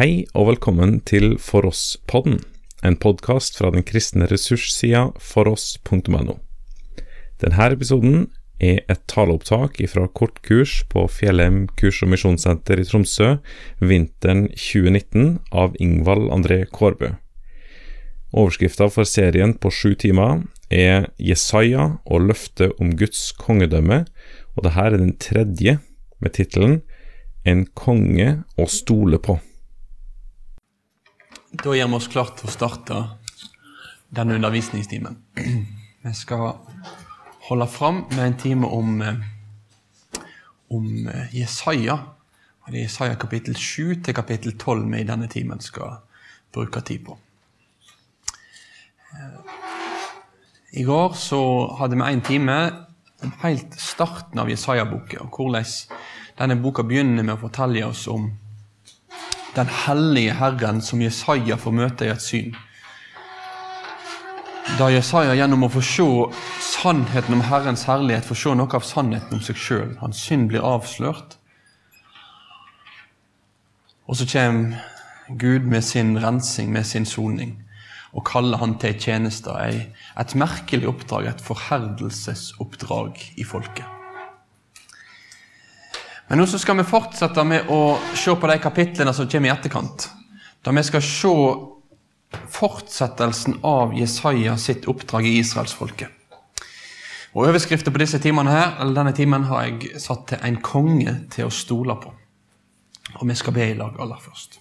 Hei og velkommen til For oss-podden, en podkast fra den kristne ressurssida foross.no. Denne episoden er et taleopptak fra kortkurs på Fjellheim kurs- og misjonssenter i Tromsø vinteren 2019 av Ingvald André Kårbø. Overskrifta for serien på sju timer er Jesaja og løftet om Guds kongedømme, og dette er den tredje med tittelen En konge å stole på. Da gjør vi oss klart til å starte denne undervisningstimen. Vi skal holde fram med en time om, eh, om eh, Jesaja. Og det er Jesaja kapittel 7 til kapittel 12 vi i denne timen skal bruke tid på. Eh, I går så hadde vi en time om helt starten av Jesaja-boka, og hvordan denne boka begynner med å fortelle oss om den hellige Herren som Jesaja får møte i et syn. Da Jesaja gjennom å få se sannheten om Herrens herlighet får se noe av sannheten om seg sjøl. Hans synd blir avslørt. Og så kommer Gud med sin rensing, med sin soning, og kaller han til tjeneste. Et merkelig oppdrag, et forherdelsesoppdrag i folket. Men nå skal vi fortsette med å se på de kapitlene som kommer i etterkant. Da vi skal se fortsettelsen av Jesaja sitt oppdrag i israelsfolket. Og Overskriften på disse timene her, eller denne timen har jeg satt til 'En konge til å stole på'. Og vi skal be i lag aller først.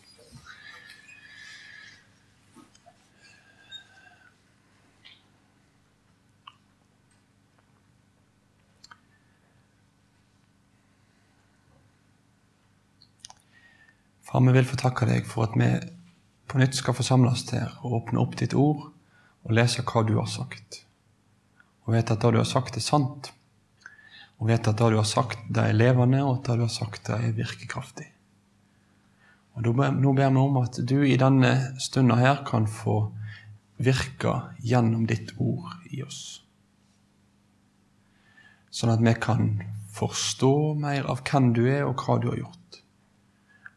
Far, vi vil få takke deg for at vi på nytt skal forsamles her og åpne opp ditt ord og lese hva du har sagt. Og vite at det du har sagt, er sant. Og vite at det du har sagt, det er levende, og at det du har sagt, det er virkekraftig. Og Nå ber vi om at du i denne stunda her kan få virke gjennom ditt ord i oss. Sånn at vi kan forstå mer av hvem du er, og hva du har gjort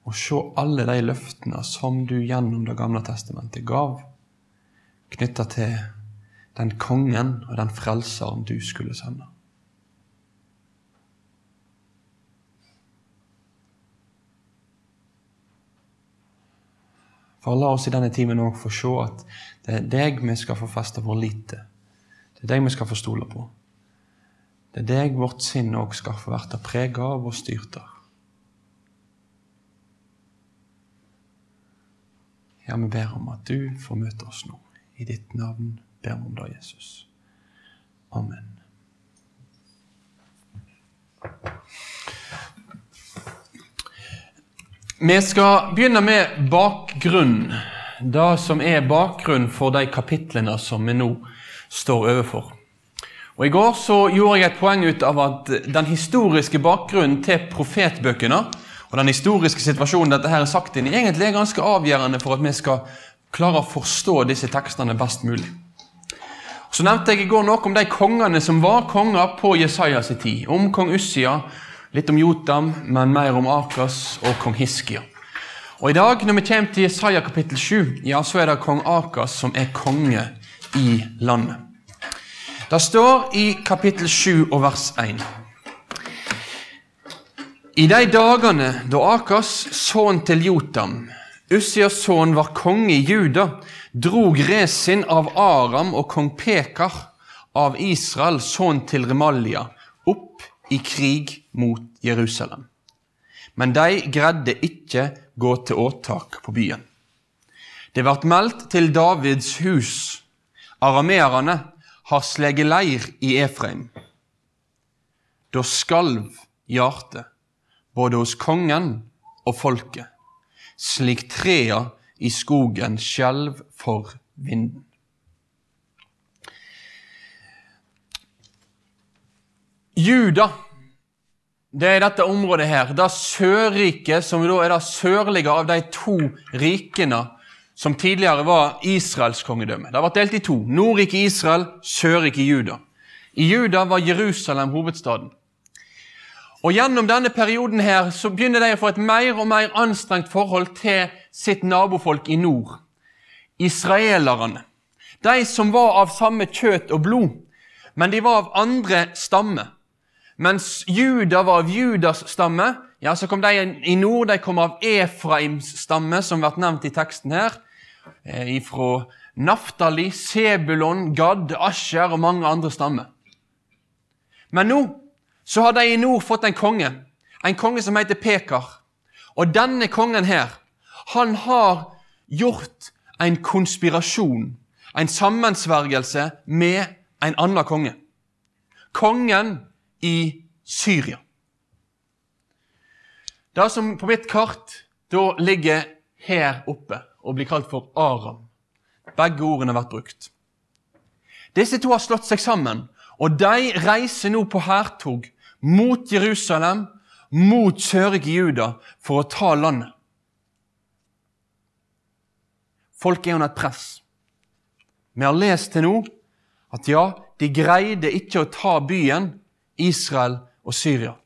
og se alle de løftene som du gjennom Det gamle testamentet gav, knytta til den kongen og den frelseren du skulle sende. For la oss i denne timen òg få se at det er deg vi skal få feste vår lit til. Det er deg vi skal få stole på. Det er deg vårt sinn òg skal få bli prega av og styrt av. Ja, vi ber om at du får møte oss nå. I ditt navn ber vi om det, Jesus. Amen. Vi skal begynne med bakgrunn. Det som er bakgrunn for de kapitlene som vi nå står overfor. Og I går så gjorde jeg et poeng ut av at den historiske bakgrunnen til profetbøkene og den historiske situasjonen dette her er sagt inn i, egentlig er ganske avgjørende for at vi skal klare å forstå disse tekstene best mulig. Så nevnte jeg i går noe om de kongene som var konger på Jesajas tid. Om kong Ussia, litt om Jotam, men mer om Akas og kong Hiskia. Og I dag, når vi kommer til Jesaja kapittel 7, ja, så er det kong Akas som er konge i landet. Det står i kapittel 7 og vers 1. I de dagene da Akas, sønn til Jotam, Ussias sønn, var konge i Juda, drog Resin av Aram og kong Pekar av Israel, sønn til Remalia, opp i krig mot Jerusalem. Men de greide ikke gå til åtak på byen. Det ble meldt til Davids hus. Arameerne har sleget leir i Efraim. Da skalv hjertet både hos kongen og folket, slik trea i skogen skjelv for vinden. Juda, det er dette området her. Det Sørriket, som da er det sørlige av de to rikene som tidligere var Israels kongedømme. Det har vært delt i to. Nordriket Israel, Sørriket Juda. I Juda var Jerusalem hovedstaden. Og Gjennom denne perioden her så begynner de å få et mer og mer anstrengt forhold til sitt nabofolk i nord. Israelerne. De som var av samme kjøtt og blod, men de var av andre stamme. Mens Juda var av Judas stamme, ja, så kom de i nord de kom av Efraims stamme, som blir nevnt i teksten her. Ifra Naftali, Sebulon, Gad, Asher og mange andre stammer. Men nå så har de i nord fått en konge, en konge som heter Pekar. Og denne kongen her, han har gjort en konspirasjon, en sammensvergelse med en annen konge. Kongen i Syria. Det som på mitt kart da ligger her oppe og blir kalt for Aram. Begge ordene har vært brukt. Disse to har slått seg sammen, og de reiser nå på hærtog mot Jerusalem, mot sørige Juda, for å ta landet. Folk er under et press. Vi har lest til nå at ja, de greide ikke å ta byen Israel og Syria.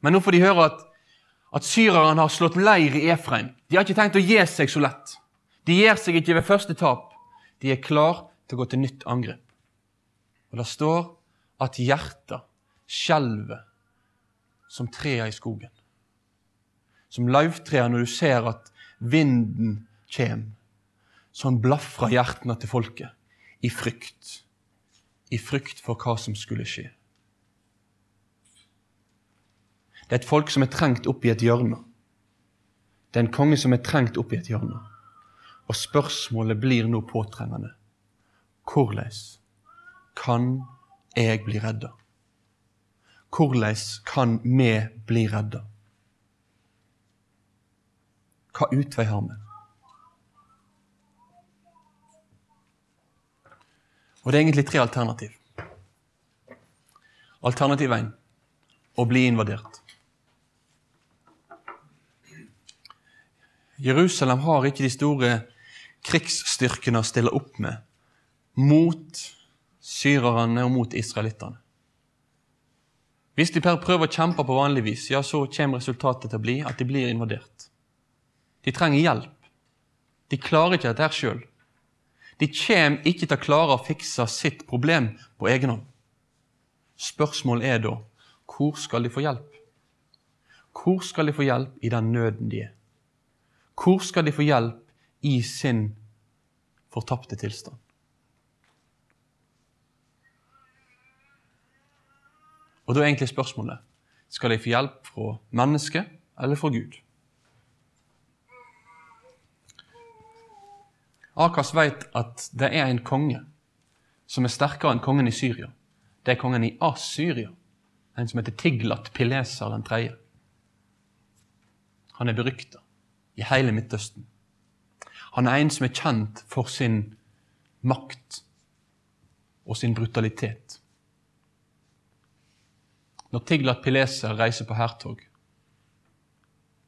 Men nå får de høre at, at syrerne har slått leir i Efraim. De har ikke tenkt å gi seg så lett. De gir seg ikke ved første tap. De er klar til å gå til nytt angrep. Og det står at hjertet skjelver som trærne i skogen. Som løvtrea når du ser at vinden kjem. Sånn blafrer hjertene til folket i frykt. I frykt for hva som skulle skje. Det er et folk som er trengt opp i et hjørne. Det er en konge som er trengt opp i et hjørne. Og spørsmålet blir nå påtrengende. Hvordan kan jeg bli redda? Hvordan kan vi bli redda? Hva utvei har vi? Og Det er egentlig tre alternativ. Alternativ 1 å bli invadert. Jerusalem har ikke de store krigsstyrkene å stille opp med mot syrerne og mot israelittene. Hvis de prøver å kjempe på vanlig vis, ja, så kommer resultatet til å bli at de blir invadert. De trenger hjelp. De klarer ikke dette sjøl. De kommer ikke til å klare å fikse sitt problem på egen hånd. Spørsmålet er da hvor skal de få hjelp? Hvor skal de få hjelp i den nøden de er? Hvor skal de få hjelp i sin fortapte tilstand? Og da er egentlig spørsmålet skal de få hjelp fra mennesket eller fra Gud. Akas vet at det er en konge som er sterkere enn kongen i Syria. Det er kongen i Assyria, en som heter Tiglat Pileser den tredje. Han er berykta i hele Midtøsten. Han er en som er kjent for sin makt og sin brutalitet. Når Tiglat Pileser reiser på hærtog,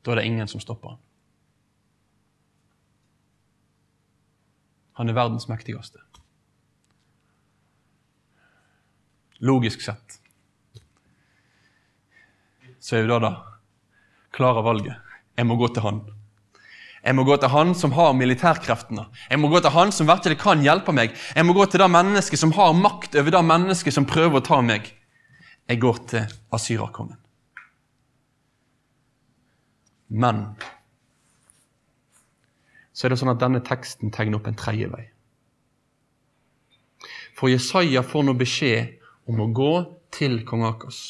da er det ingen som stopper han. Han er verdens mektigste. Logisk sett så er jo det da klare valget. Jeg må gå til han. Jeg må gå til han som har militærkreftene. Jeg må gå til han som virkelig kan hjelpe meg. Jeg må gå til det mennesket som har makt over det mennesket som prøver å ta meg. Jeg går til Asyrakongen. Men så er det sånn at denne teksten tegner opp en tredje vei. For Jesaja får nå beskjed om å gå til kong Akas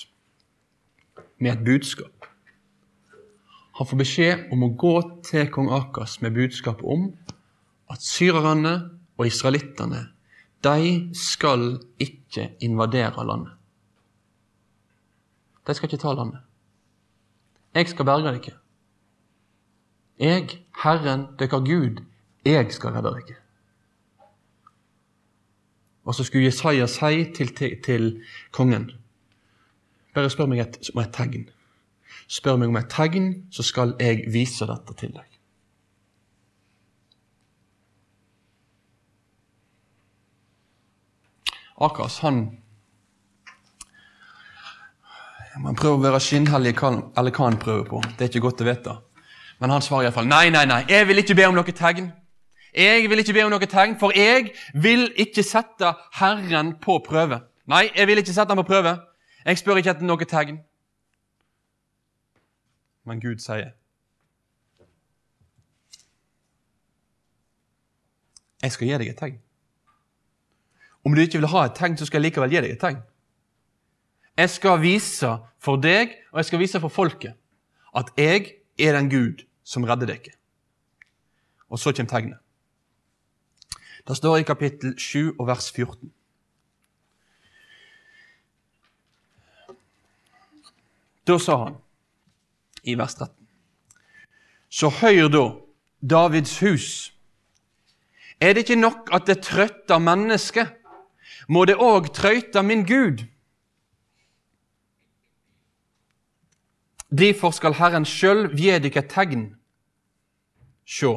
med et budskap. Han får beskjed om å gå til kong Akas med budskap om at syrerne og israelittene de skal ikke invadere landet. De skal ikke ta landet. Jeg skal berge dere. Jeg, Herren, dere Gud, jeg skal redde dere. Og så skulle Jesaja si til, til, til kongen Bare spør meg et, om et tegn. Spør meg om et tegn, så skal jeg vise dette til deg. Akas, han Man prøver å være skinnhellig eller hva han prøver på. Det er ikke godt å vite. Men han svarer iallfall nei, nei, nei, jeg vil ikke be om noe tegn. Jeg vil ikke be om noe tegn, for jeg vil ikke sette Herren på prøve. Nei, jeg vil ikke sette ham på prøve. Jeg spør ikke etter noe tegn. Men Gud sier Jeg skal gi deg et tegn. Om du ikke vil ha et tegn, så skal jeg likevel gi deg et tegn. Jeg skal vise for deg, og jeg skal vise for folket, at jeg er den Gud som redder dere. Og så kommer tegnet. Det står i kapittel 7 og vers 14. Da sa han i vers 13.: Så høyr da, Davids hus. Er det ikke nok at det trøtter mennesket, må det òg trøyte min Gud. Derfor skal Herren sjøl gi dykk et tegn. Sjå,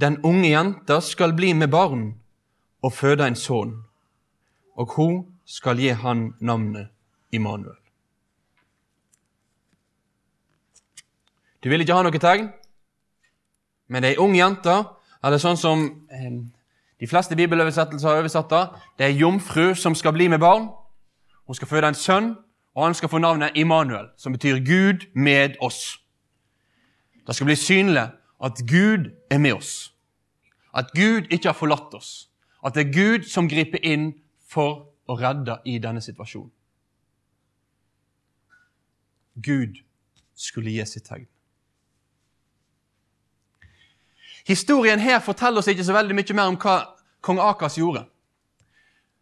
den unge jenta skal bli med barn og føde en sønn, og hun skal gi han navnet Immanuel. Du vil ikke ha noe tegn, men ei ung jente, eller sånn som eh, de fleste bibeloversettelser har oversatt det, det er jomfru som skal bli med barn. Hun skal føde en sønn, og han skal få navnet Immanuel, som betyr Gud med oss. Det skal bli synlig at Gud er med oss. At Gud ikke har forlatt oss. At det er Gud som griper inn for å redde i denne situasjonen. Gud skulle gi sitt tegn. Historien her forteller oss ikke så veldig mye mer om hva kong Akas gjorde.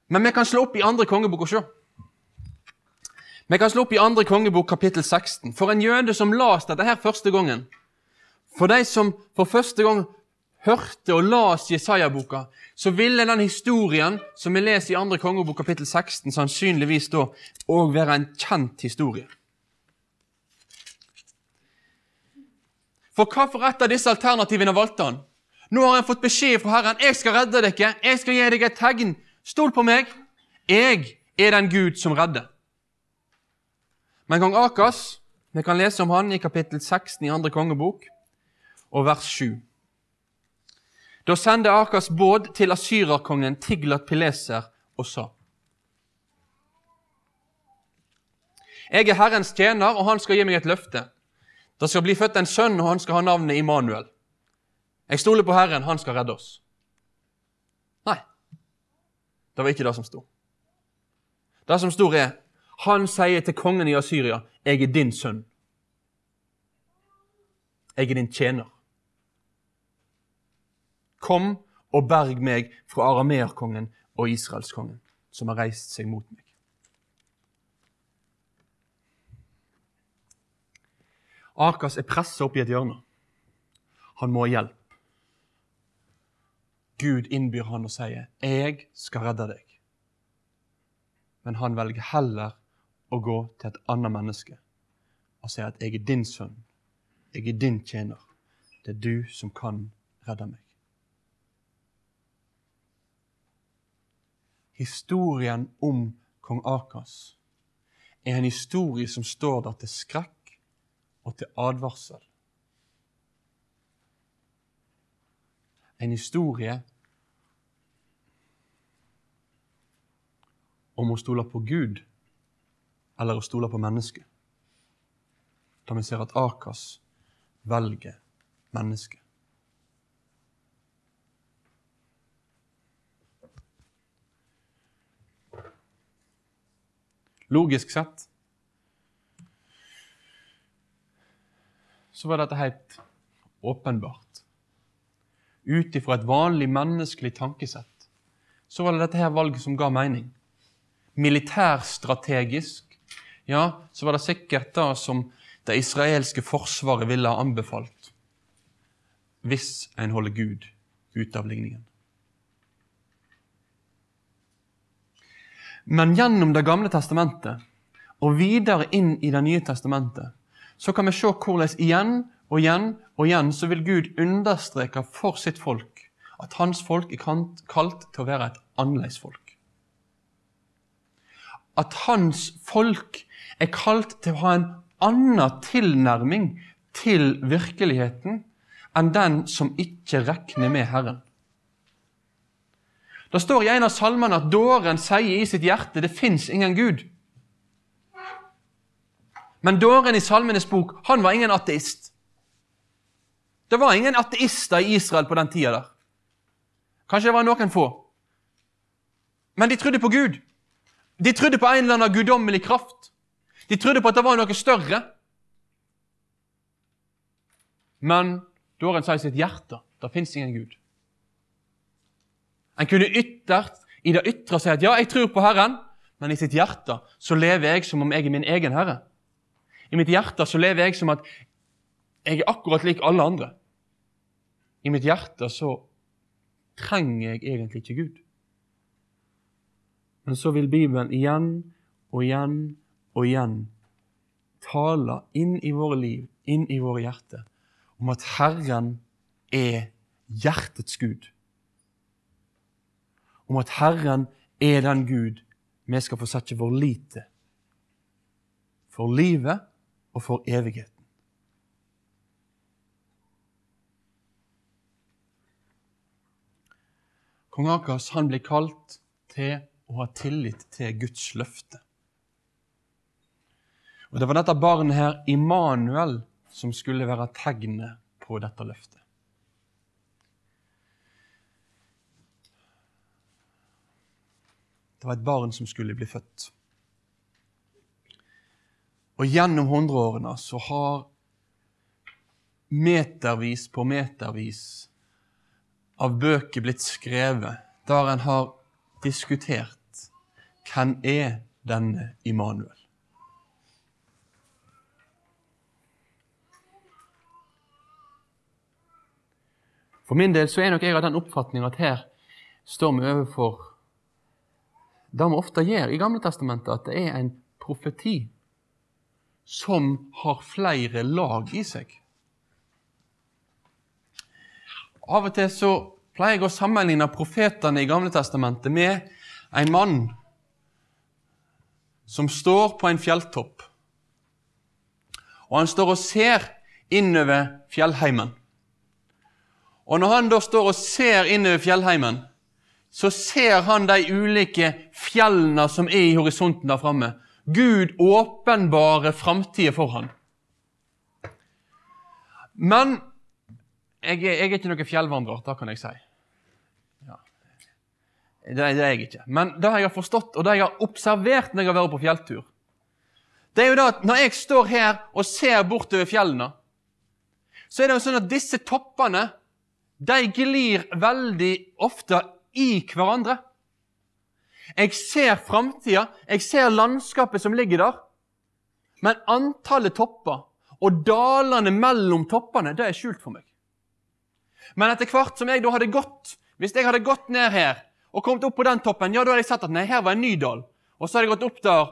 Men vi kan slå opp i andre kongebok og se. Vi kan slå opp i andre kongebok kapittel 16. For en jøde som las dette her første gangen, for de som for første gang hørte og las Jesaja-boka, så ville den historien som vi leser i andre kongebok kapittel 16, sannsynligvis da òg være en kjent historie. For hvorfor et av disse alternativene valgte han? Nå har han fått beskjed fra Herren. 'Jeg skal redde dere. Jeg skal gi deg et tegn. Stol på meg. Jeg er den Gud som redder.' Men kong Akas, vi kan lese om han i kapittel 16 i andre kongebok, og vers 7. Da sendte Akas båd til asyrerkongen Tiglat Pileser og sa:" Jeg er Herrens tjener, og han skal gi meg et løfte. Det skal bli født en sønn, og han skal ha navnet Immanuel. Jeg stoler på Herren, han skal redde oss. Nei, det var ikke det som sto. Det som sto, er han sier til kongen i Asyria, 'Jeg er din sønn. Jeg er din tjener.' Kom og berg meg fra arameerkongen og israelskongen, som har reist seg mot meg. Akas er pressa opp i et hjørne. Han må ha hjelp. Gud innbyr han og sier, 'Jeg skal redde deg'. Men han velger heller å gå til et annet menneske og si at 'jeg er din sønn, jeg er din tjener'. Det er du som kan redde meg. Historien om kong Akas er en historie som står der til skrekk og til advarsel. En historie om å stole på Gud eller å stole på mennesket. Da vi ser at Akas velger mennesket. Logisk sett så var dette helt åpenbart. Ut ifra et vanlig menneskelig tankesett så var det dette her valget som ga mening. Militærstrategisk ja, så var det sikkert det som det israelske forsvaret ville ha anbefalt hvis en holder Gud ute av ligningen. Men gjennom Det gamle testamentet og videre inn i Det nye testamentet så kan vi se hvordan igjen og igjen og igjen så vil Gud understreke for sitt folk at hans folk er kalt til å være et annerledes folk. At hans folk er kalt til å ha en annen tilnærming til virkeligheten enn den som ikke regner med Herren. Det står i en av salmene at dåren sier i sitt hjerte det fins ingen Gud. Men dåren i Salmenes bok han var ingen ateist. Det var ingen ateister i Israel på den tida. Kanskje det var noen få. Men de trodde på Gud. De trodde på en eller annen guddommelig kraft. De trodde på at det var noe større. Men dåren sa i sitt hjerte det fins ingen Gud. En kunne yttert, i det ytre si at ja, jeg tror på Herren, men i sitt hjerte så lever jeg som om jeg er min egen herre. I mitt hjerte så lever jeg som at jeg er akkurat lik alle andre. I mitt hjerte så trenger jeg egentlig ikke Gud. Men så vil Bibelen igjen og igjen og igjen tale inn i våre liv, inn i våre hjerter, om at Herren er hjertets Gud. Om at Herren er den Gud vi skal få sette vår lit til. For livet og for evigheten. Kong Akas han blir kalt til å ha tillit til Guds løfte. Og Det var dette barnet her, Immanuel, som skulle være tegnet på dette løftet. Det var et barn som skulle bli født. Og gjennom hundreårene så har metervis på metervis av bøker blitt skrevet der en har diskutert hvem er denne Immanuel. For min del så er nok jeg av den oppfatning at her står vi overfor det vi ofte gjør i Gamle Testamentet, at det er en profeti som har flere lag i seg. Av og til så pleier jeg å sammenligne profetene i Gamle Testamentet med en mann som står på en fjelltopp. Og han står og ser innover fjellheimen. Og når han da står og ser innover fjellheimen, så ser han de ulike fjellene som er i horisonten der framme. Gud åpenbare framtida for han. Men jeg, jeg, er ikke noen fjellvandrer, det kan jeg si. Det, er jeg ikke. Men det jeg har forstått, og det jeg har observert når jeg har vært på fjelltur, det er jo det at når jeg står her og ser bortover fjellene, så er det jo sånn at disse toppene de glir veldig ofte i hverandre. Jeg ser framtida, jeg ser landskapet som ligger der. Men antallet topper og dalene mellom toppene, det er skjult for meg. Men etter hvert som jeg da hadde gått, hvis jeg hadde gått ned her og kommet opp på den toppen, ja, da hadde jeg sett at nei, her var en ny dal. Og så hadde jeg gått opp der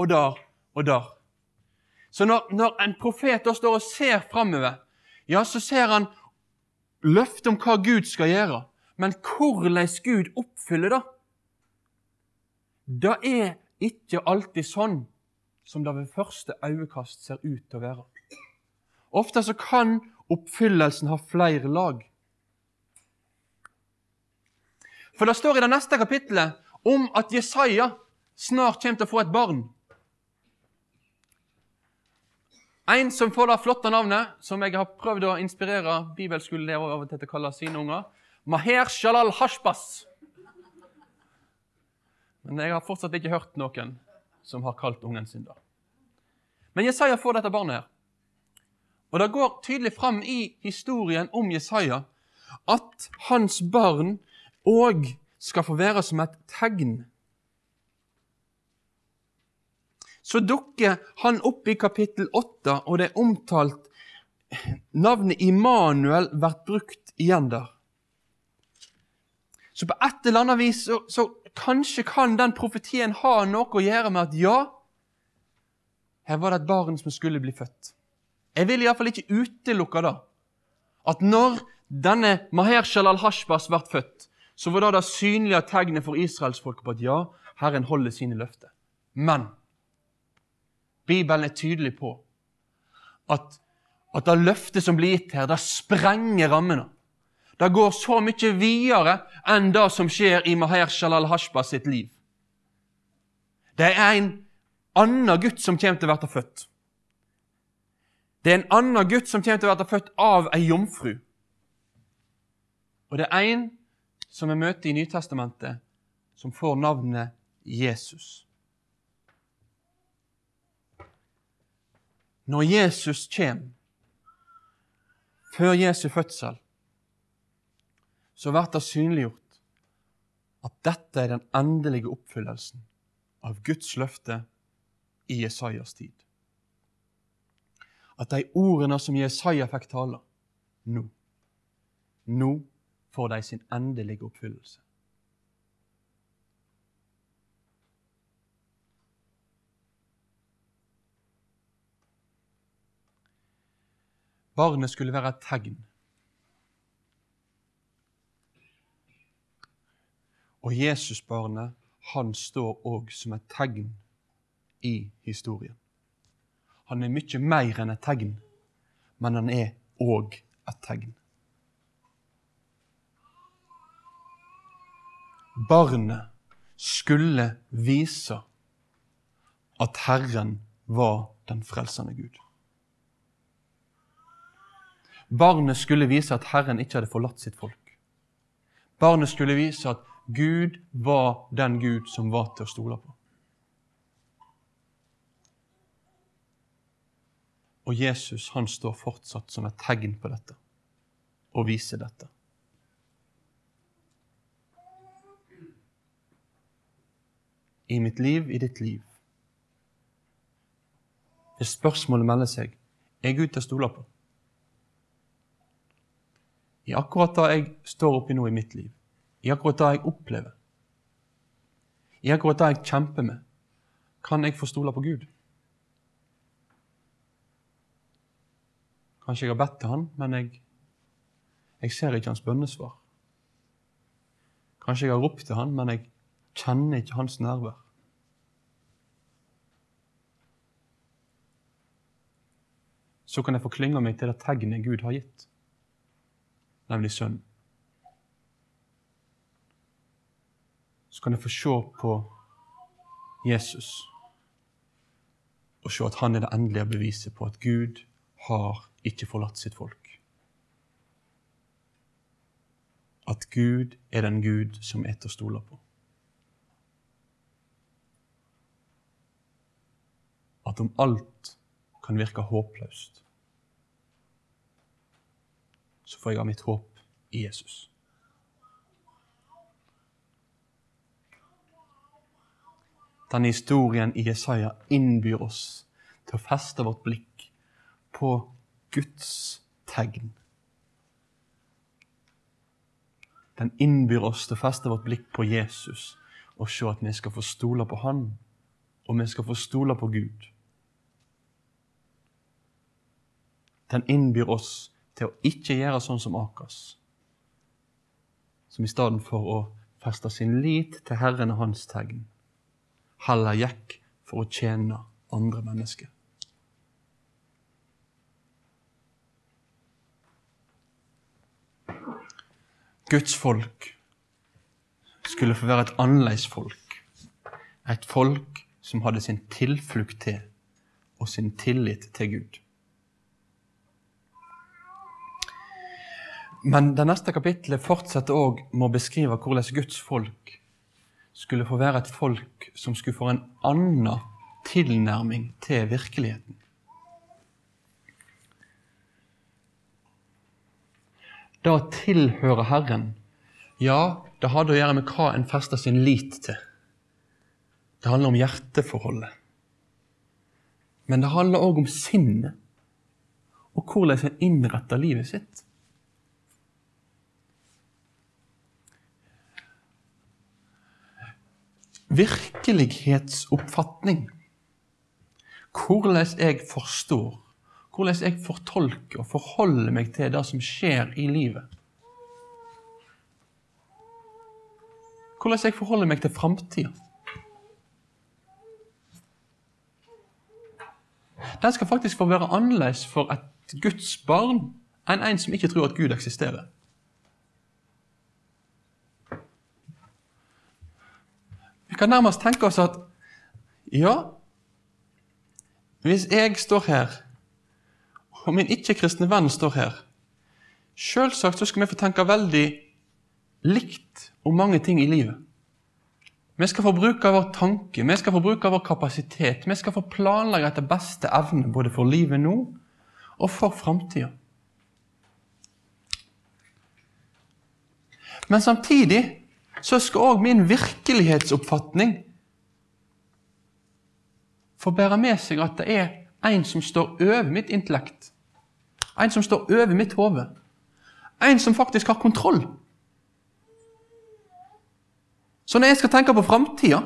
og der og der. Så når, når en profet da står og ser framover, ja, så ser han løftet om hva Gud skal gjøre. Men hvordan Gud oppfyller det, det er ikke alltid sånn som det ved første øyekast ser ut til å være. Ofte så kan oppfyllelsen ha flere lag. For det står i det neste kapittelet om at Jesaja snart kommer til å få et barn. En som får det flotte navnet, som jeg har prøvd å inspirere bibelskoleelever av og til til å kalle sine unger, Maher Shalal Hashbas. Men jeg har fortsatt ikke hørt noen som har kalt ungen sin det. Men Jesaja får dette barnet her. Og det går tydelig fram i historien om Jesaja at hans barn òg skal få være som et tegn. Så dukker han opp i kapittel 8, og det er omtalt Navnet Immanuel blir brukt igjen der. Så på et eller annet vis så, så Kanskje kan den profetien ha noe å gjøre med at ja, her var det et barn som skulle bli født. Jeg vil iallfall ikke utelukke det. At når denne Maher Shalal Hashbas ble født, så var det det synlige tegnet for israelsfolket på at ja, Herren holder sine løfter. Men Bibelen er tydelig på at, at det løftet som blir gitt her, det sprenger rammene. Det går så mye videre enn det som skjer i Maher Shalal Hashba sitt liv. Det er en annen gutt som kommer til å bli født. Det er en annen gutt som kommer til å bli født av ei jomfru. Og det er en som vi møter i Nytestamentet, som får navnet Jesus. Når Jesus kommer, før Jesu fødsel, så blir det synliggjort at dette er den endelige oppfyllelsen av Guds løfte i Jesajas tid. At de ordene som Jesaja fikk tale, nå Nå får de sin endelige oppfyllelse. Barnet skulle være et tegn. Og Jesusbarnet, han står òg som et tegn i historien. Han er mye mer enn et tegn, men han er òg et tegn. Barnet skulle vise at Herren var den frelsende Gud. Barnet skulle vise at Herren ikke hadde forlatt sitt folk. Barnet skulle vise at Gud var den Gud som var til å stole på. Og Jesus han står fortsatt som et tegn på dette og viser dette. I mitt liv, i ditt liv. Hvis spørsmålet melder seg er Gud til å stole på i akkurat det jeg står oppi nå i mitt liv, i akkurat det jeg opplever, i akkurat det jeg kjemper med, kan jeg få stole på Gud? Kanskje jeg har bedt til Han, men jeg, jeg ser ikke Hans bønnesvar. Kanskje jeg har ropt til Han, men jeg kjenner ikke Hans nærvær. Så kan jeg få klynge meg til det tegnet Gud har gitt nemlig Sønnen. Så kan jeg få se på Jesus og se at han er det endelige beviset på at Gud har ikke forlatt sitt folk. At Gud er den Gud som er til å stole på. At om alt kan virke håpløst, så får jeg ha mitt håp i Jesus. Denne historien i Jesaja innbyr oss til å feste vårt blikk på Guds tegn. Den innbyr oss til å feste vårt blikk på Jesus og se at vi skal få stole på Han, og vi skal få stole på Gud. Den innbyr oss til å ikke gjøre sånn som Akas, som i stedet for å feste sin lit til Herren og hans tegn, heller gikk for å tjene andre mennesker. Guds folk skulle få være et annerledes folk. Et folk som hadde sin tilflukt til og sin tillit til Gud. Men det neste kapittelet fortsetter òg med å beskrive hvordan Guds folk skulle få være et folk som skulle få en annen tilnærming til virkeligheten. Det å tilhøre Herren, ja, det hadde å gjøre med hva en fester sin lit til. Det handler om hjerteforholdet. Men det handler òg om sinnet, og hvordan en innretter livet sitt. Virkelighetsoppfatning. Hvordan jeg forstår, hvordan jeg fortolker og forholder meg til det som skjer i livet. Hvordan jeg forholder meg til framtida. den skal faktisk få være annerledes for et Guds barn enn en som ikke tror at Gud eksisterer. Vi kan nærmest tenke oss at ja, hvis jeg står her, og min ikke-kristne venn står her Selvsagt så skal vi få tenke veldig likt om mange ting i livet. Vi skal få bruke vår tanke, vi skal få bruke vår kapasitet. Vi skal få planlegge etter beste evne både for livet nå og for framtida. Men samtidig så skal òg min virkelighetsoppfatning få bære med seg at det er en som står over mitt intellekt. En som står over mitt hode. En som faktisk har kontroll. Så når jeg skal tenke på framtida,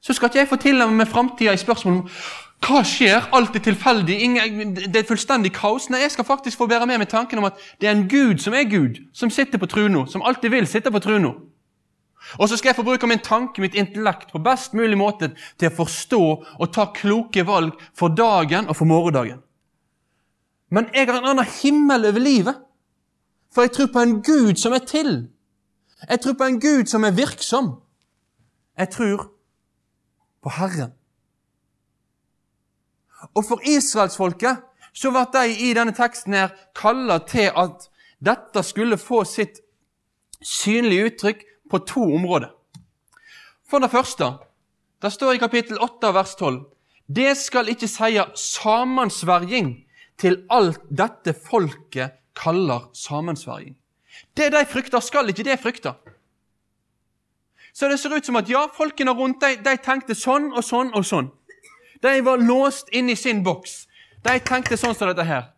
så skal ikke jeg få tilnærme meg framtida i spørsmål om hva skjer, alt er tilfeldig, det er fullstendig kaos. Nei, jeg skal faktisk få bære med meg tanken om at det er en Gud som er Gud, som sitter på truna, som alltid vil sitte på truna. Og så skal jeg få bruke min tanke, mitt intellekt, på best mulig måte til å forstå og ta kloke valg for dagen og for morgendagen. Men jeg har en annen himmel over livet, for jeg tror på en Gud som er til. Jeg tror på en Gud som er virksom. Jeg tror på Herren. Og for israelsfolket så ble de i denne teksten her kalla til at dette skulle få sitt synlige uttrykk på to områder. For det første, det står i kapittel 8 vers 12 Det skal ikke seie samansverging til alt dette folket kaller sammensverging. Det de frykter, skal ikke det frykte. Så det ser ut som at ja, folkene rundt de, de tenkte sånn og sånn og sånn. De var låst inn i sin boks. De tenkte sånn som dette her.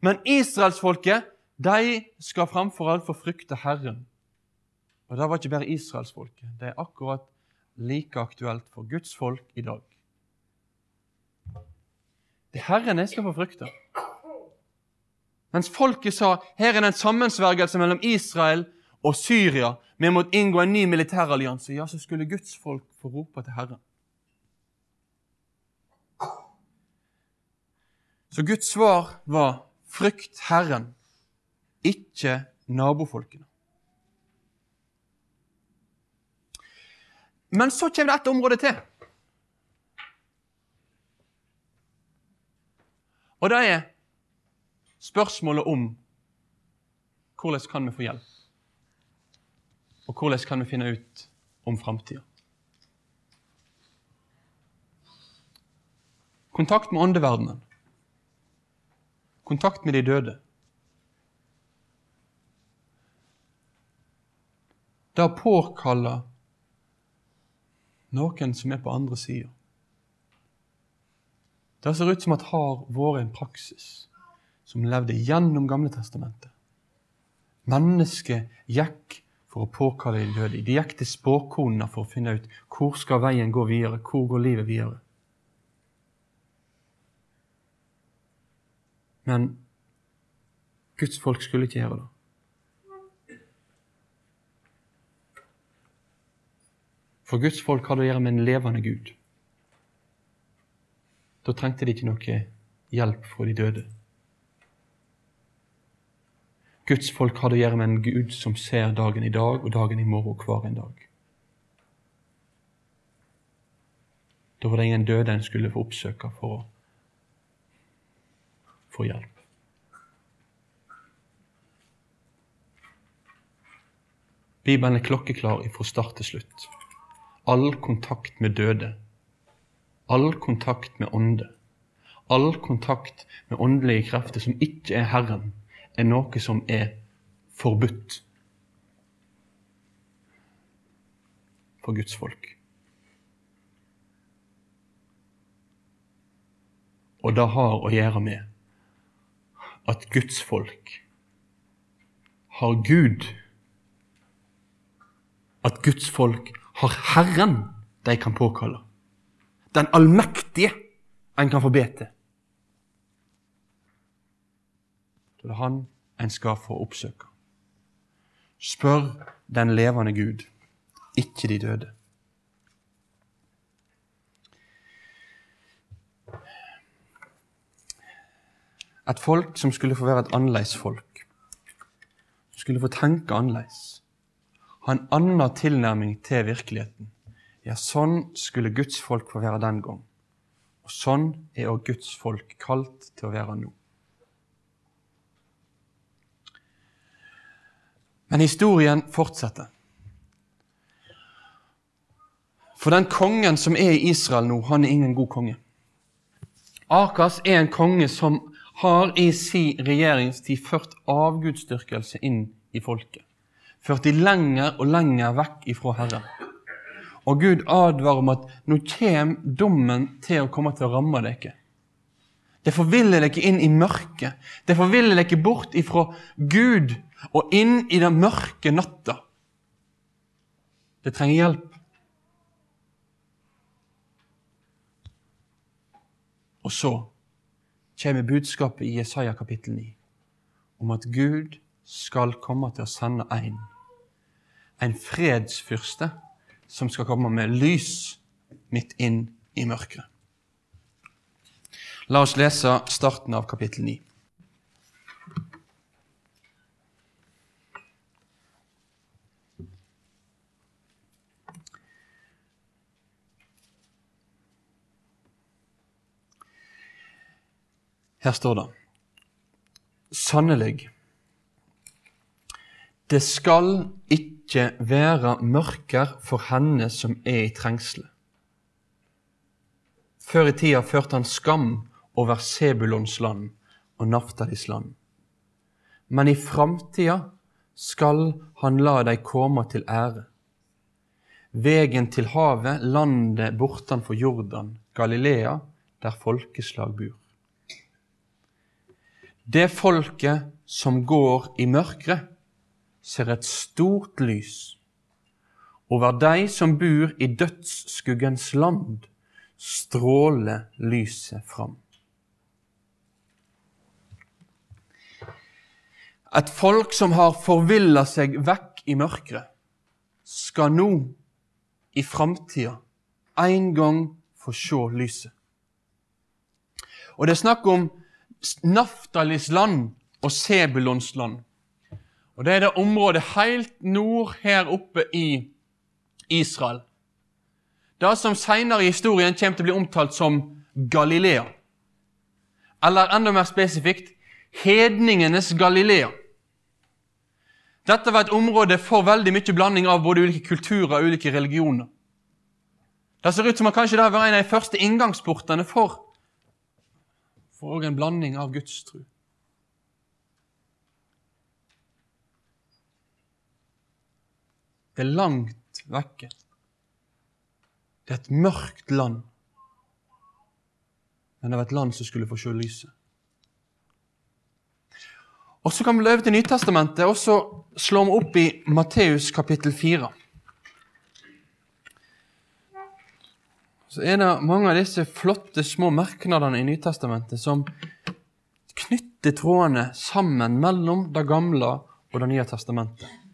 Men israelsfolket, de skal framfor alt få frykte Herren. Og det var ikke bare israelsfolket. Det er akkurat like aktuelt for Guds folk i dag. Det er Herren jeg skal få frykte. Mens folket sa her er det en sammensvergelse mellom Israel og Syria. Vi måtte inngå en ny militærallianse. Ja, så skulle Guds folk få rope til Herren. Så Guds svar var frykt Herren, ikke nabofolkene. Men så kommer det ett område til. Og det er spørsmålet om hvordan kan vi få hjelp? Og hvordan kan vi finne ut om framtida? Kontakt med åndeverdenen. Kontakt med de døde. Det påkaller noen som er på andre sida. Det ser ut som at har vært en praksis som levde gjennom Gamle testamentet. Mennesket gikk for å påkalle de døde. De gikk til spåkonene for å finne ut hvor skal veien gå videre, hvor går livet videre. Men Guds folk skulle ikke gjøre det. For Guds folk hadde å gjøre med en levende Gud. Da trengte de ikke noe hjelp fra de døde. Guds folk hadde å gjøre med en Gud som ser dagen i dag og dagen i morgen hver en dag. Da var det ingen døde en skulle få oppsøke for å få hjelp. Bibelen er klokkeklar fra start til slutt all kontakt med døde, all kontakt med ånde, all kontakt med åndelige krefter som ikke er Herren, er noe som er forbudt for Guds folk. Og det har å gjøre med at Guds folk har Gud. At Guds folk har Herren de kan påkalle. Den allmektige en kan få be til. Det er han en skal få oppsøke. Spør den levende Gud, ikke de døde. Et folk som skulle få være et annerledes folk. Som skulle få tenke annerledes. Ha en annen tilnærming til virkeligheten. Ja, sånn skulle Guds folk få være den gang. Og sånn er òg Guds folk kalt til å være nå. Men historien fortsetter. For den kongen som er i Israel nå, han er ingen god konge. Akas er en konge som har i sin regjeringstid ført avgudsdyrkelse inn i folket. Ført de lenger og lenger vekk ifra Herren. Og Gud advarer om at nå kommer dommen til å komme til å ramme dere. Det forviller dere inn i mørket. Det forviller dere bort ifra Gud og inn i den mørke natta. Det trenger hjelp. Og så kommer budskapet i Jesaja kapittel 9 om at Gud skal komme til å sende en, en fredsfyrste som skal komme med lys midt inn i mørket. La oss lese starten av kapittel 9. Her står det Sannelig, det skal ikke være mørker for henne som er i trengsel. Før i tida førte han skam over Sebulons land og Naftalis land. Men i framtida skal han la dei komme til ære. Vegen til havet, landet bortenfor Jordan, Galilea, der folkeslag bor. Det folket som går i mørket, ser et stort lys. Over de som bor i dødsskuggens land, stråler lyset fram. Et folk som har forvilla seg vekk i mørket, skal nå i framtida en gang få se lyset. Og det er snakk om Naftalis land og Sebulons land. Og Det er det området helt nord her oppe i Israel. Det som senere i historien kommer til å bli omtalt som Galilea. Eller enda mer spesifikt hedningenes Galilea. Dette var et område for veldig mye blanding av både ulike kulturer og ulike religioner. Det ser ut som at kanskje det var en av de første inngangsportene for, for en blanding av gudstro. Det er langt vekke. Det er et mørkt land. Men det var et land som skulle få se lyset. Og Så kan vi løpe til Nytestamentet, og så slår vi opp i Matteus kapittel 4. Så er det mange av disse flotte små merknadene i Nytestamentet som knytter trådene sammen mellom det gamle og det nye testamentet.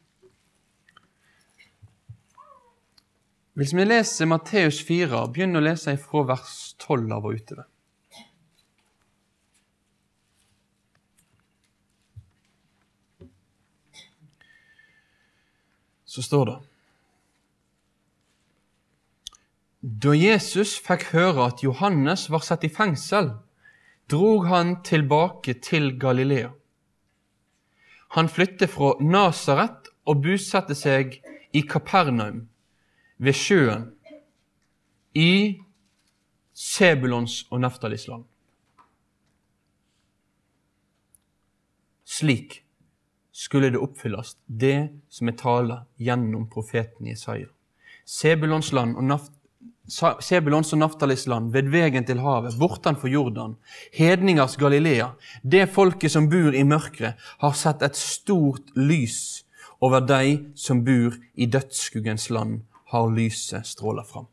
Hvis vi leser Matteus 4, begynner å lese fra vers 12 av og utover. Så står det Da Jesus fikk høre at Johannes var satt i fengsel, drog han tilbake til Galilea. Han flyttet fra Nasaret og bosatte seg i Kapernaum ved sjøen i Sebulons og Neftalis land. Slik skulle det oppfylles, det som er tala gjennom profeten Jesaja. Sebulons land og Naft Sebulons og Naftalis land, ved vegen til havet, bortenfor Jordan, hedningers Galilea, det folket som bor i mørket, har sett et stort lys over de som bor i dødsskuggens land, har lyset stråla fram.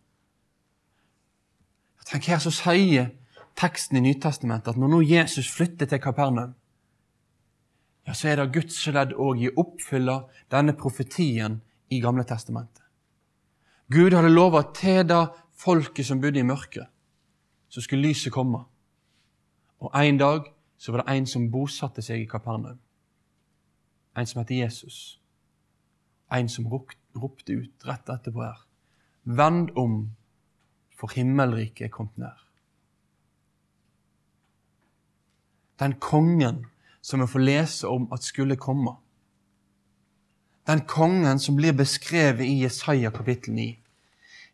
Tenk her så sier teksten i Nytestamentet at når nå Jesus flytter til Kapernaum, ja, så er det Guds ledd òg i å oppfylle denne profetien i Gamle testamentet. Gud hadde lova til det folket som bodde i mørket, så skulle lyset komme. Og en dag så var det en som bosatte seg i Kapernaum. En som het Jesus. En som ropte ut rett etterpå her. Vend om, for himmelriket er kommet nær. Den kongen som vi får lese om at skulle komme. Den kongen som blir beskrevet i Jesaja kapittel 9.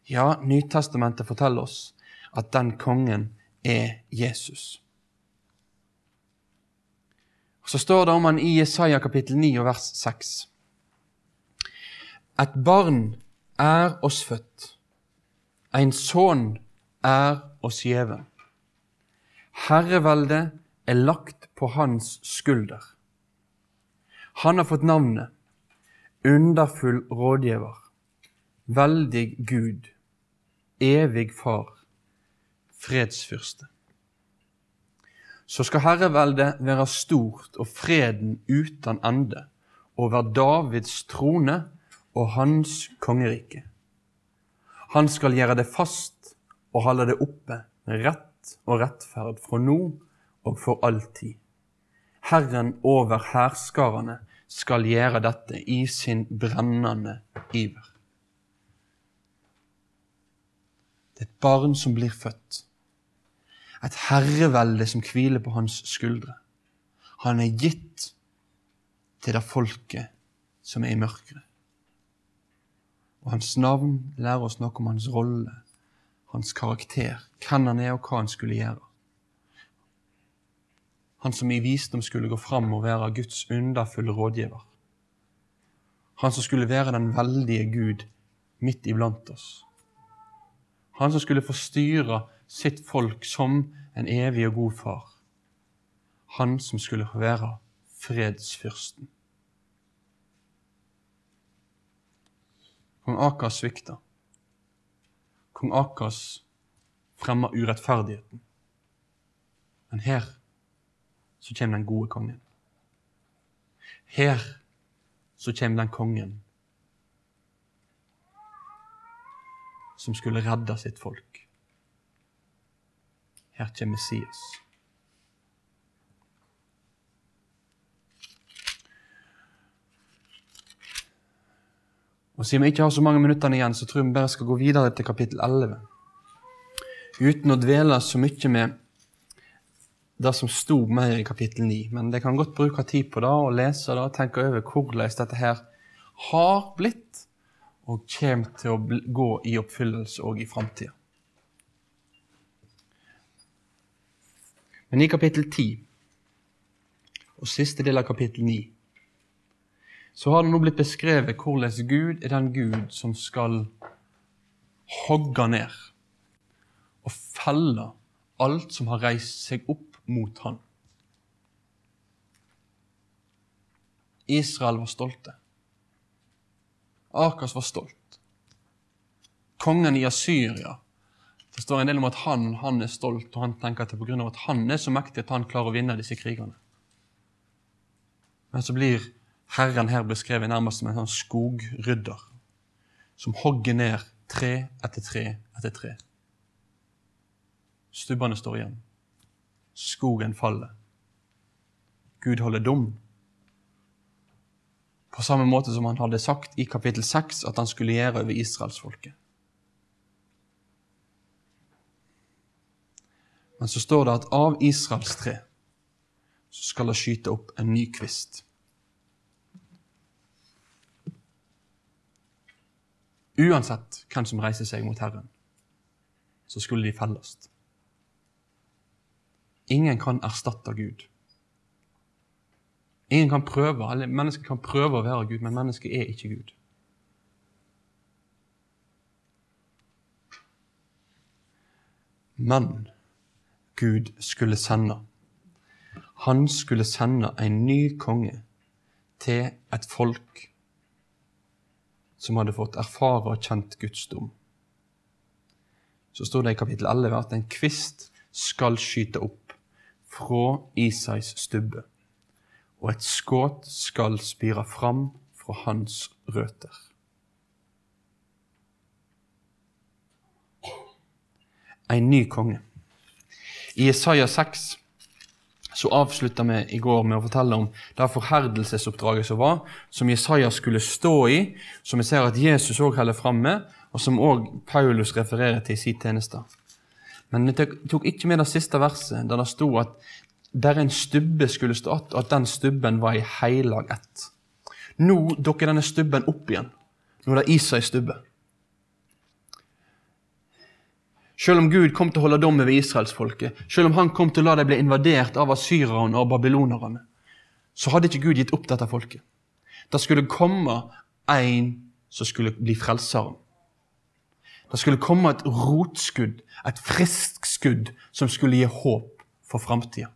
Ja, Nytestamentet forteller oss at den kongen er Jesus. Og Så står det om han i Jesaja kapittel 9 og vers 6. Et barn er oss født, en sønn er oss gjeven. Herreveldet er lagt på hans skulder. Han har fått navnet Underfull rådgiver, veldig Gud, evig Far, fredsfyrste. Så skal herreveldet være stort og freden uten ende over Davids trone og hans kongerike. Han skal gjøre det fast og holde det oppe rett og rettferd fra nå og for alltid. Herren over hærskarene skal gjøre dette i sin brennende iver. Det er et barn som blir født. Et herrevelde som hviler på hans skuldre. Han er gitt til det folket som er i mørket. Og hans navn lærer oss noe om hans rolle, hans karakter, hvem han er og hva han skulle gjøre. Han som i visdom skulle gå fram og være Guds underfulle rådgiver. Han som skulle være den veldige Gud midt iblant oss. Han som skulle få styre sitt folk som en evig og god far. Han som skulle få være fredsfyrsten. Kong Akas svikta. Kong Akas fremma urettferdigheten. Men her så kommer den gode kongen. Her så kommer den kongen som skulle redde sitt folk. Her kommer Messias. Og Siden vi ikke har så mange minutter igjen, så tror jeg vi bare skal gå videre til kapittel 11. Uten å dvele så mye med det som sto mer i kapittel 9. Men det kan godt bruke tid på det og lese det og tenke over hvordan dette her har blitt og kommer til å gå i oppfyllelse òg i framtida. Men i kapittel 10 og siste del av kapittel 9 så har det nå blitt beskrevet hvordan Gud er den Gud som skal hogge ned og felle alt som har reist seg opp mot han. Israel var stolte. Akas var stolt. Kongen i Asyria står en del om at han, han er stolt, og han tenker at det er pga. at han er så mektig at han klarer å vinne disse krigene. Men så blir Herren her beskrevet nærmest som en sånn skogrydder som hogger ned tre etter tre etter tre. Stubbene står igjen skogen faller. Gud holder dom. På samme måte som han hadde sagt i kapittel 6 at han skulle gjøre over israelsfolket. Men så står det at av Israels tre så skal det skyte opp en ny kvist. Uansett hvem som reiser seg mot Herren, så skulle de felles. Ingen kan erstatte Gud. Ingen kan prøve, eller Mennesket kan prøve å være Gud, men mennesket er ikke Gud. Men Gud skulle sende. Han skulle sende en ny konge til et folk som hadde fått erfare og kjent Guds dom. Så står det i kapittel 11 at en kvist skal skyte opp fra Isais stubbe, og et skudd skal spire fram fra hans røtter. En ny konge. I Isaiah 6 så avslutta vi i går med å fortelle om det forherdelsesoppdraget som var, som Jesaja skulle stå i, som vi ser at Jesus òg holder fram med, og som òg Paulus refererer til i sin tjeneste. Men vi tok ikke med det siste verset, der det sto at der en stubbe skulle stå att, og at den stubben var i heilag ett. Nå dukker denne stubben opp igjen. Nå er det Isai stubbe. Selv om Gud kom til å holde dom over israelsfolket, selv om han kom til å la dem bli invadert av asyrerne og babylonerne, så hadde ikke Gud gitt opp dette folket. Det skulle komme en som skulle bli frelseren. Det skulle komme et rotskudd, et friskt skudd, som skulle gi håp for framtida.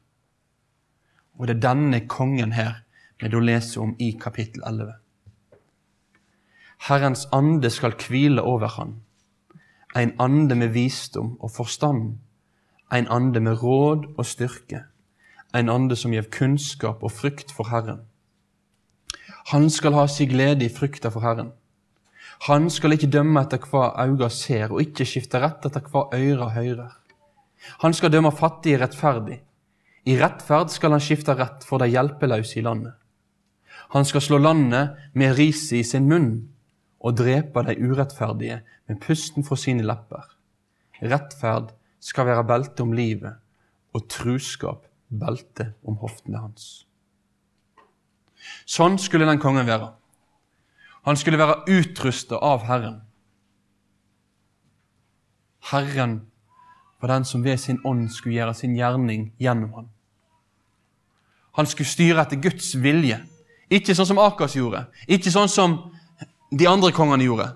Og det er denne kongen her vi da leser om i kapittel 11. Herrens ande skal hvile over han en ande med visdom og forstand, en ande med råd og styrke, en ande som gjev kunnskap og frykt for Herren. Han skal ha si glede i frykta for Herren. Han skal ikke dømme etter hva auga ser, og ikke skifte rett etter hva øyra høyrer. Han skal dømme fattige rettferdig. I rettferd skal han skifte rett for de hjelpeløse i landet. Han skal slå landet med riset i sin munn og drepe de urettferdige med pusten fra sine lepper. Rettferd skal være belte om livet, og truskap belte om hoftene hans. Sånn skulle den kongen være. Han skulle være utrusta av Herren. Herren var den som ved sin ånd skulle gjøre sin gjerning gjennom ham. Han skulle styre etter Guds vilje. Ikke sånn som Akas gjorde, ikke sånn som de andre kongene gjorde.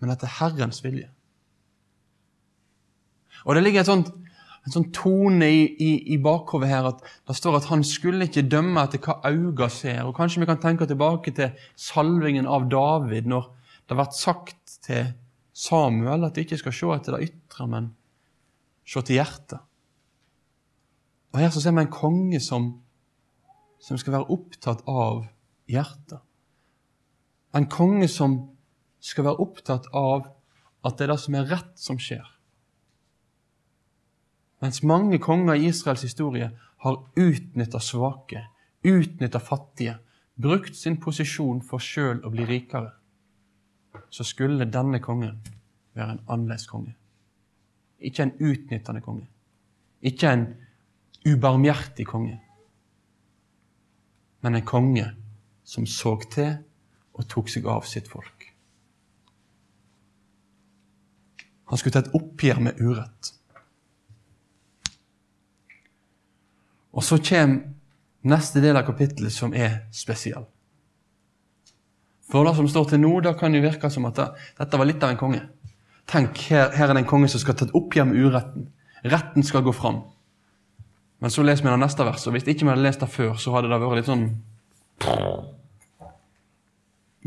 Men etter Herrens vilje. Og det ligger et sånt, en sånn tone i, i, i bakhovet her at det står at han skulle ikke dømme etter hva øynene ser. Og Kanskje vi kan tenke tilbake til salvingen av David, når det har vært sagt til Samuel at de ikke skal se etter det ytre, men se til hjertet. Og Her så ser vi en konge som, som skal være opptatt av hjertet. En konge som skal være opptatt av at det er det som er rett, som skjer. Mens mange konger i Israels historie har utnytta svake, utnytta fattige, brukt sin posisjon for sjøl å bli rikere, så skulle denne kongen være en annerledes konge. Ikke en utnyttende konge. Ikke en ubarmhjertig konge. Men en konge som så til og tok seg av sitt folk. Han skulle ta et oppgjør med urett. Og så kommer neste del av kapittelet, som er spesiell. For det som står til nå, da kan det virke som at det, dette var litt av en konge. Tenk, her, her er det en konge som skal ta et oppgjør med uretten. Retten skal gå fram. Men så leser vi det neste verset, og hvis ikke vi hadde lest det før, så hadde det vært litt sånn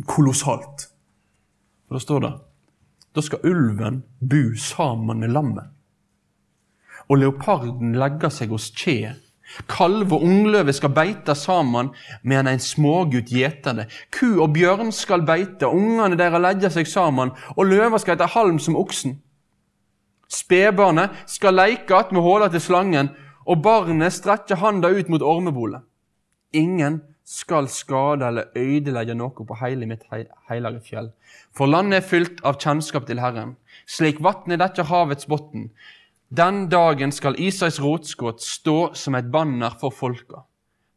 kolossalt. For da står det da skal ulven bu sammen med lammet. Og leoparden legger seg hos kje. Kalv og ungløve skal beite sammen, medan en smågutt gjeter det. Ku og bjørn skal beite, ungene deres legger seg sammen, og løva skal etter halm som oksen. Spedbarnet skal leike attmed håla til slangen, og barnet strekker handa ut mot ormebolet. Ingen skal skade eller ødelegge noe på hele mitt hellige fjell. For landet er fylt av kjennskap til Herren, slik vatnet dekker havets bunn. Den dagen skal Isais rotskudd stå som et banner for folka.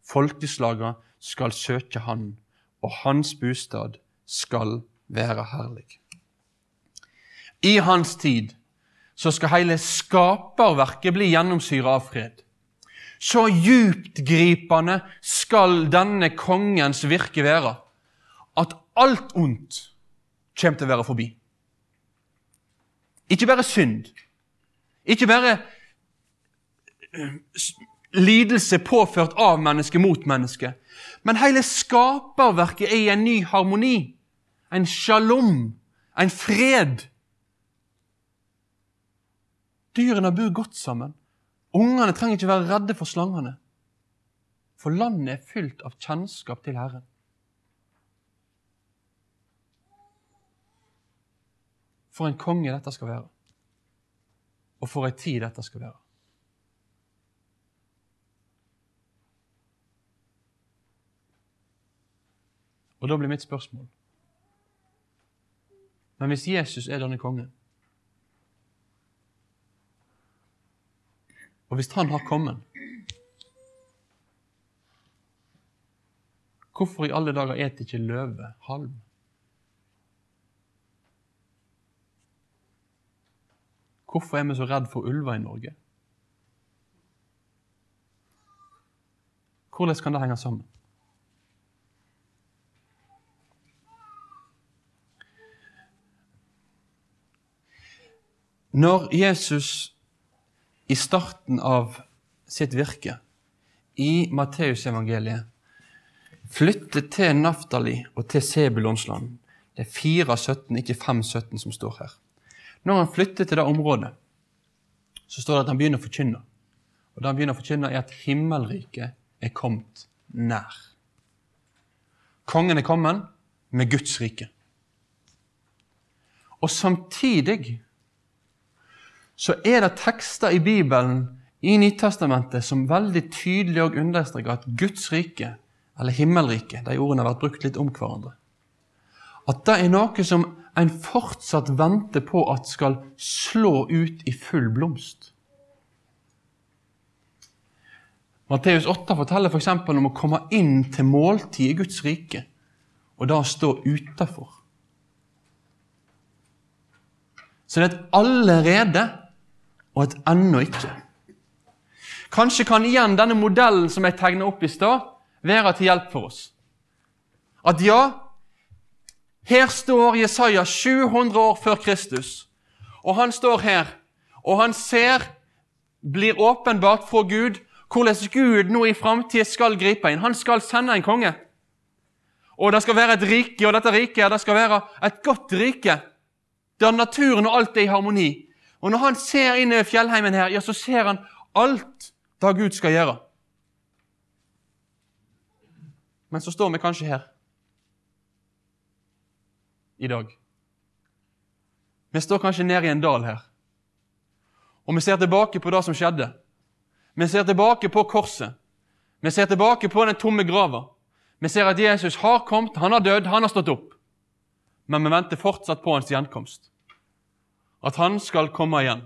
Folkeslaga skal søke Han, og hans bostad skal være herlig. I hans tid så skal hele skaperverket bli gjennomsyra av fred. Så djuptgripende skal denne kongens virke være at alt ondt kommer til å være forbi. Ikke bare synd, ikke bare eh, lidelse påført av menneske mot menneske, men hele skaperverket er i en ny harmoni, en shalom, en fred. Dyrene bor godt sammen. Ungene trenger ikke være redde for slangene, for landet er fylt av kjennskap til Herren. For en konge dette skal være, og for ei tid dette skal være. Og da blir mitt spørsmål Men hvis Jesus er denne kongen, og hvis han har kommet Hvorfor i alle dager et ikke løve halm? Hvorfor er vi så redd for ulver i Norge? Hvordan kan det henge sammen? Når Jesus i starten av sitt virke i Matteusevangeliet flytter til Naftali og til Sebulonsland Det er 4,17, ikke 5,17 som står her. Når han flytter til det området, så står det at han begynner å forkynne. Og det han begynner å forkynne, er at himmelriket er kommet nær. Kongen er kommet med Guds rike. Og samtidig så er det tekster i Bibelen i Nytestamentet som veldig tydelig og understreker at Guds rike, eller himmelriket, de ordene har vært brukt litt om hverandre, at det er noe som en fortsatt venter på at skal slå ut i full blomst. Matteus 8 forteller f.eks. For om å komme inn til måltid i Guds rike, og da stå utafor. Så det er et allerede og et ennå ikke. Kanskje kan igjen denne modellen som jeg tegna opp i stad, være til hjelp for oss. At ja, her står Jesaja 700 år før Kristus, og han står her, og han ser, blir åpenbart fra Gud, hvordan Gud nå i framtida skal gripe inn. Han skal sende en konge. Og det skal være et rike, og dette riket det skal være et godt rike, der naturen og alt er i harmoni. Og når han ser inn i fjellheimen her, ja, så ser han alt det Gud skal gjøre. Men så står vi kanskje her i dag. Vi står kanskje nede i en dal her, og vi ser tilbake på det som skjedde. Vi ser tilbake på korset. Vi ser tilbake på den tomme grava. Vi ser at Jesus har kommet, han har dødd, han har stått opp. Men vi venter fortsatt på hans gjenkomst. At han skal komme igjen.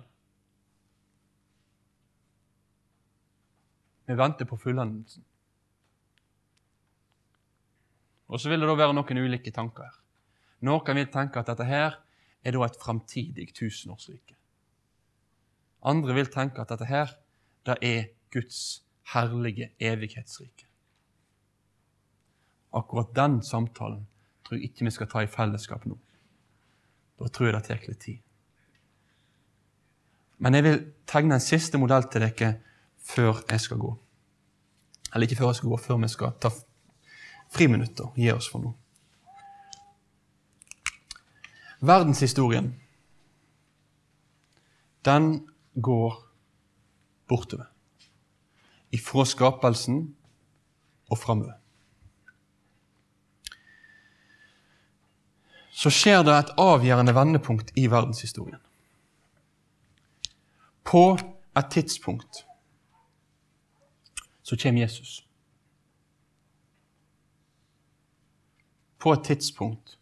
Vi venter på fullendelsen. Og så vil det da være noen ulike tanker her. Noen vil tenke at dette her er da et framtidig tusenårsrike. Andre vil tenke at dette her det er Guds herlige evighetsrike. Akkurat den samtalen tror jeg ikke vi skal ta i fellesskap nå. Da tror jeg det tar litt tid. Men jeg vil tegne en siste modell til dere før jeg skal gå. Eller ikke før jeg skal gå, før vi skal ta friminutter. og Gi oss for noe. Verdenshistorien, den går bortover. Ifra skapelsen og framover. Så skjer det et avgjørende vendepunkt i verdenshistorien. På et tidspunkt så kommer Jesus. På et tidspunkt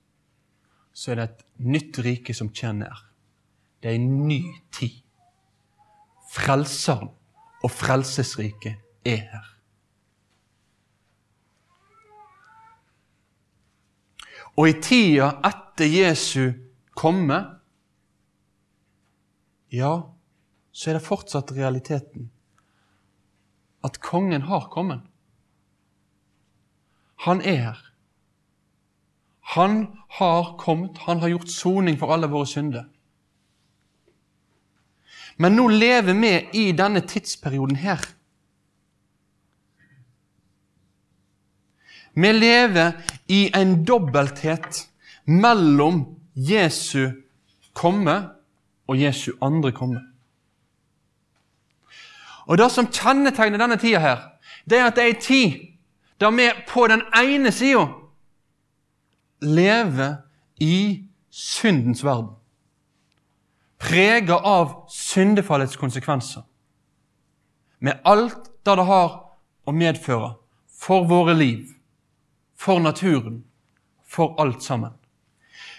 så er det et nytt rike som kommer nær. Det er en ny tid. Frelseren og frelsesriket er her. Og i tida etter Jesu komme, ja, så er det fortsatt realiteten at kongen har kommet. Han er her. Han har kommet, han har gjort soning for alle våre synder. Men nå lever vi i denne tidsperioden her. Vi lever i en dobbelthet mellom Jesu komme og Jesu andre komme. Og Det som kjennetegner denne tida, her, det er at det er en tid der vi på den ene sida lever i syndens verden. Prega av syndefallets konsekvenser. Med alt det det har å medføre for våre liv, for naturen for alt sammen.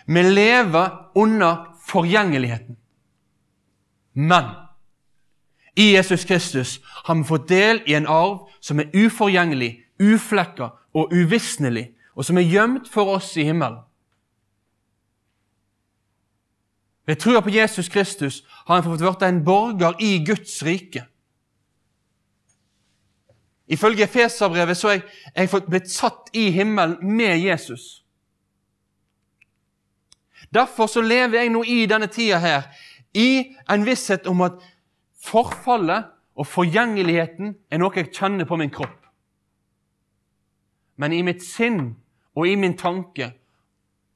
Vi lever under forgjengeligheten. Men i Jesus Kristus har vi fått del i en arv som er uforgjengelig, uflekka og uvisnelig, og som er gjemt for oss i himmelen. Ved trua på Jesus Kristus har han fått blitt en borger i Guds rike. Ifølge Feserbrevet så er jeg, jeg blitt satt i himmelen med Jesus. Derfor så lever jeg nå i denne tida her i en visshet om at forfallet og forgjengeligheten er noe jeg kjenner på min kropp. Men i mitt sinn og i min tanke,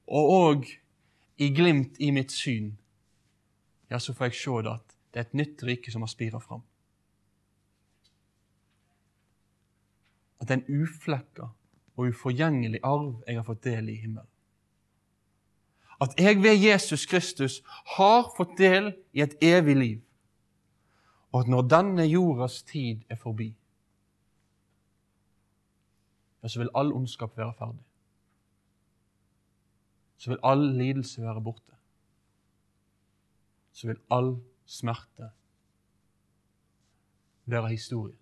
og òg i glimt i mitt syn, ja, så får jeg se det at det er et nytt rike som har spira fram. At det er en uflekka og uforgjengelig arv jeg har fått del i himmelen. At jeg ved Jesus Kristus har fått del i et evig liv. Og at når denne jordas tid er forbi, ja, så vil all ondskap være ferdig. Så vil all lidelse være borte. Så vil all smerte være historie.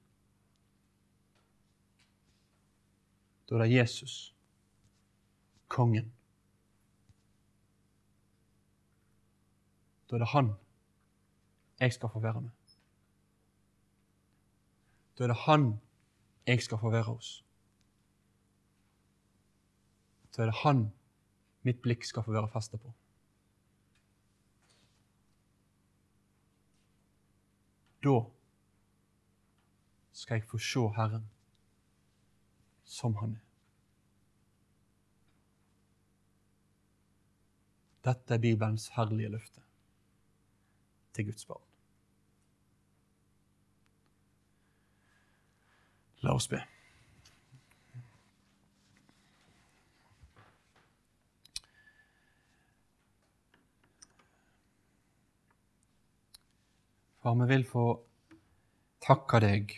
Da er det Jesus, kongen. Da er det han jeg skal få være med. Da er det han jeg skal få være hos. Da er det han mitt blikk skal få være faste på. Da skal jeg få se Herren som Han er. Dette er Bibelens herlige løfte til Guds barn. La oss be. Far, vi vil få takke deg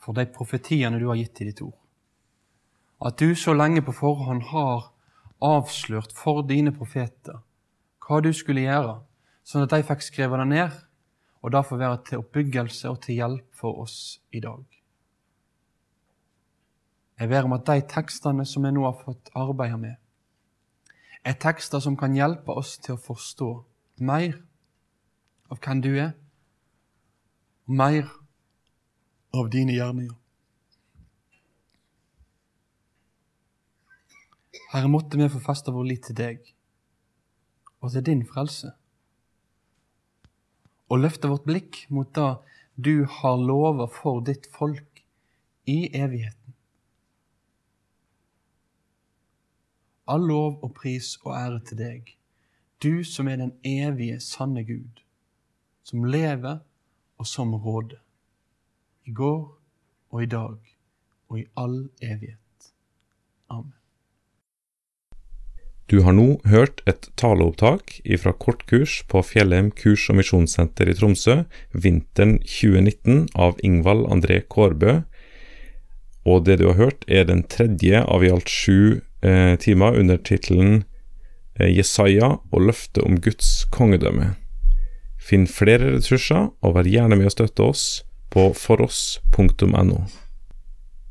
for de profetiene du har gitt i ditt ord. At du så lenge på forhånd har avslørt for dine profeter hva du skulle gjøre, sånn at de fikk skrevet det ned, og det får være til oppbyggelse og til hjelp for oss i dag. Jeg ber om at de tekstene som jeg nå har fått arbeide med, er tekster som kan hjelpe oss til å forstå mer av hvem du er, og mer av dine gjerninger. Herre, måtte vi få feste vår lit til deg og til din frelse, og løfte vårt blikk mot det du har lova for ditt folk i evigheten. All lov og pris og ære til deg, du som er den evige, sanne Gud som lever og som råder. I går og i dag og i all evighet. Amen. Du har nå hørt et taleopptak fra kortkurs på Fjellheim kurs- og misjonssenter i Tromsø vinteren 2019 av Ingvald André Kårbø. Og det du har hørt, er den tredje av i alt sju eh, timer under tittelen eh, Jesaja og løftet om Guds kongedømme. Finn flere ressurser, og vær gjerne med å støtte oss på foross.no.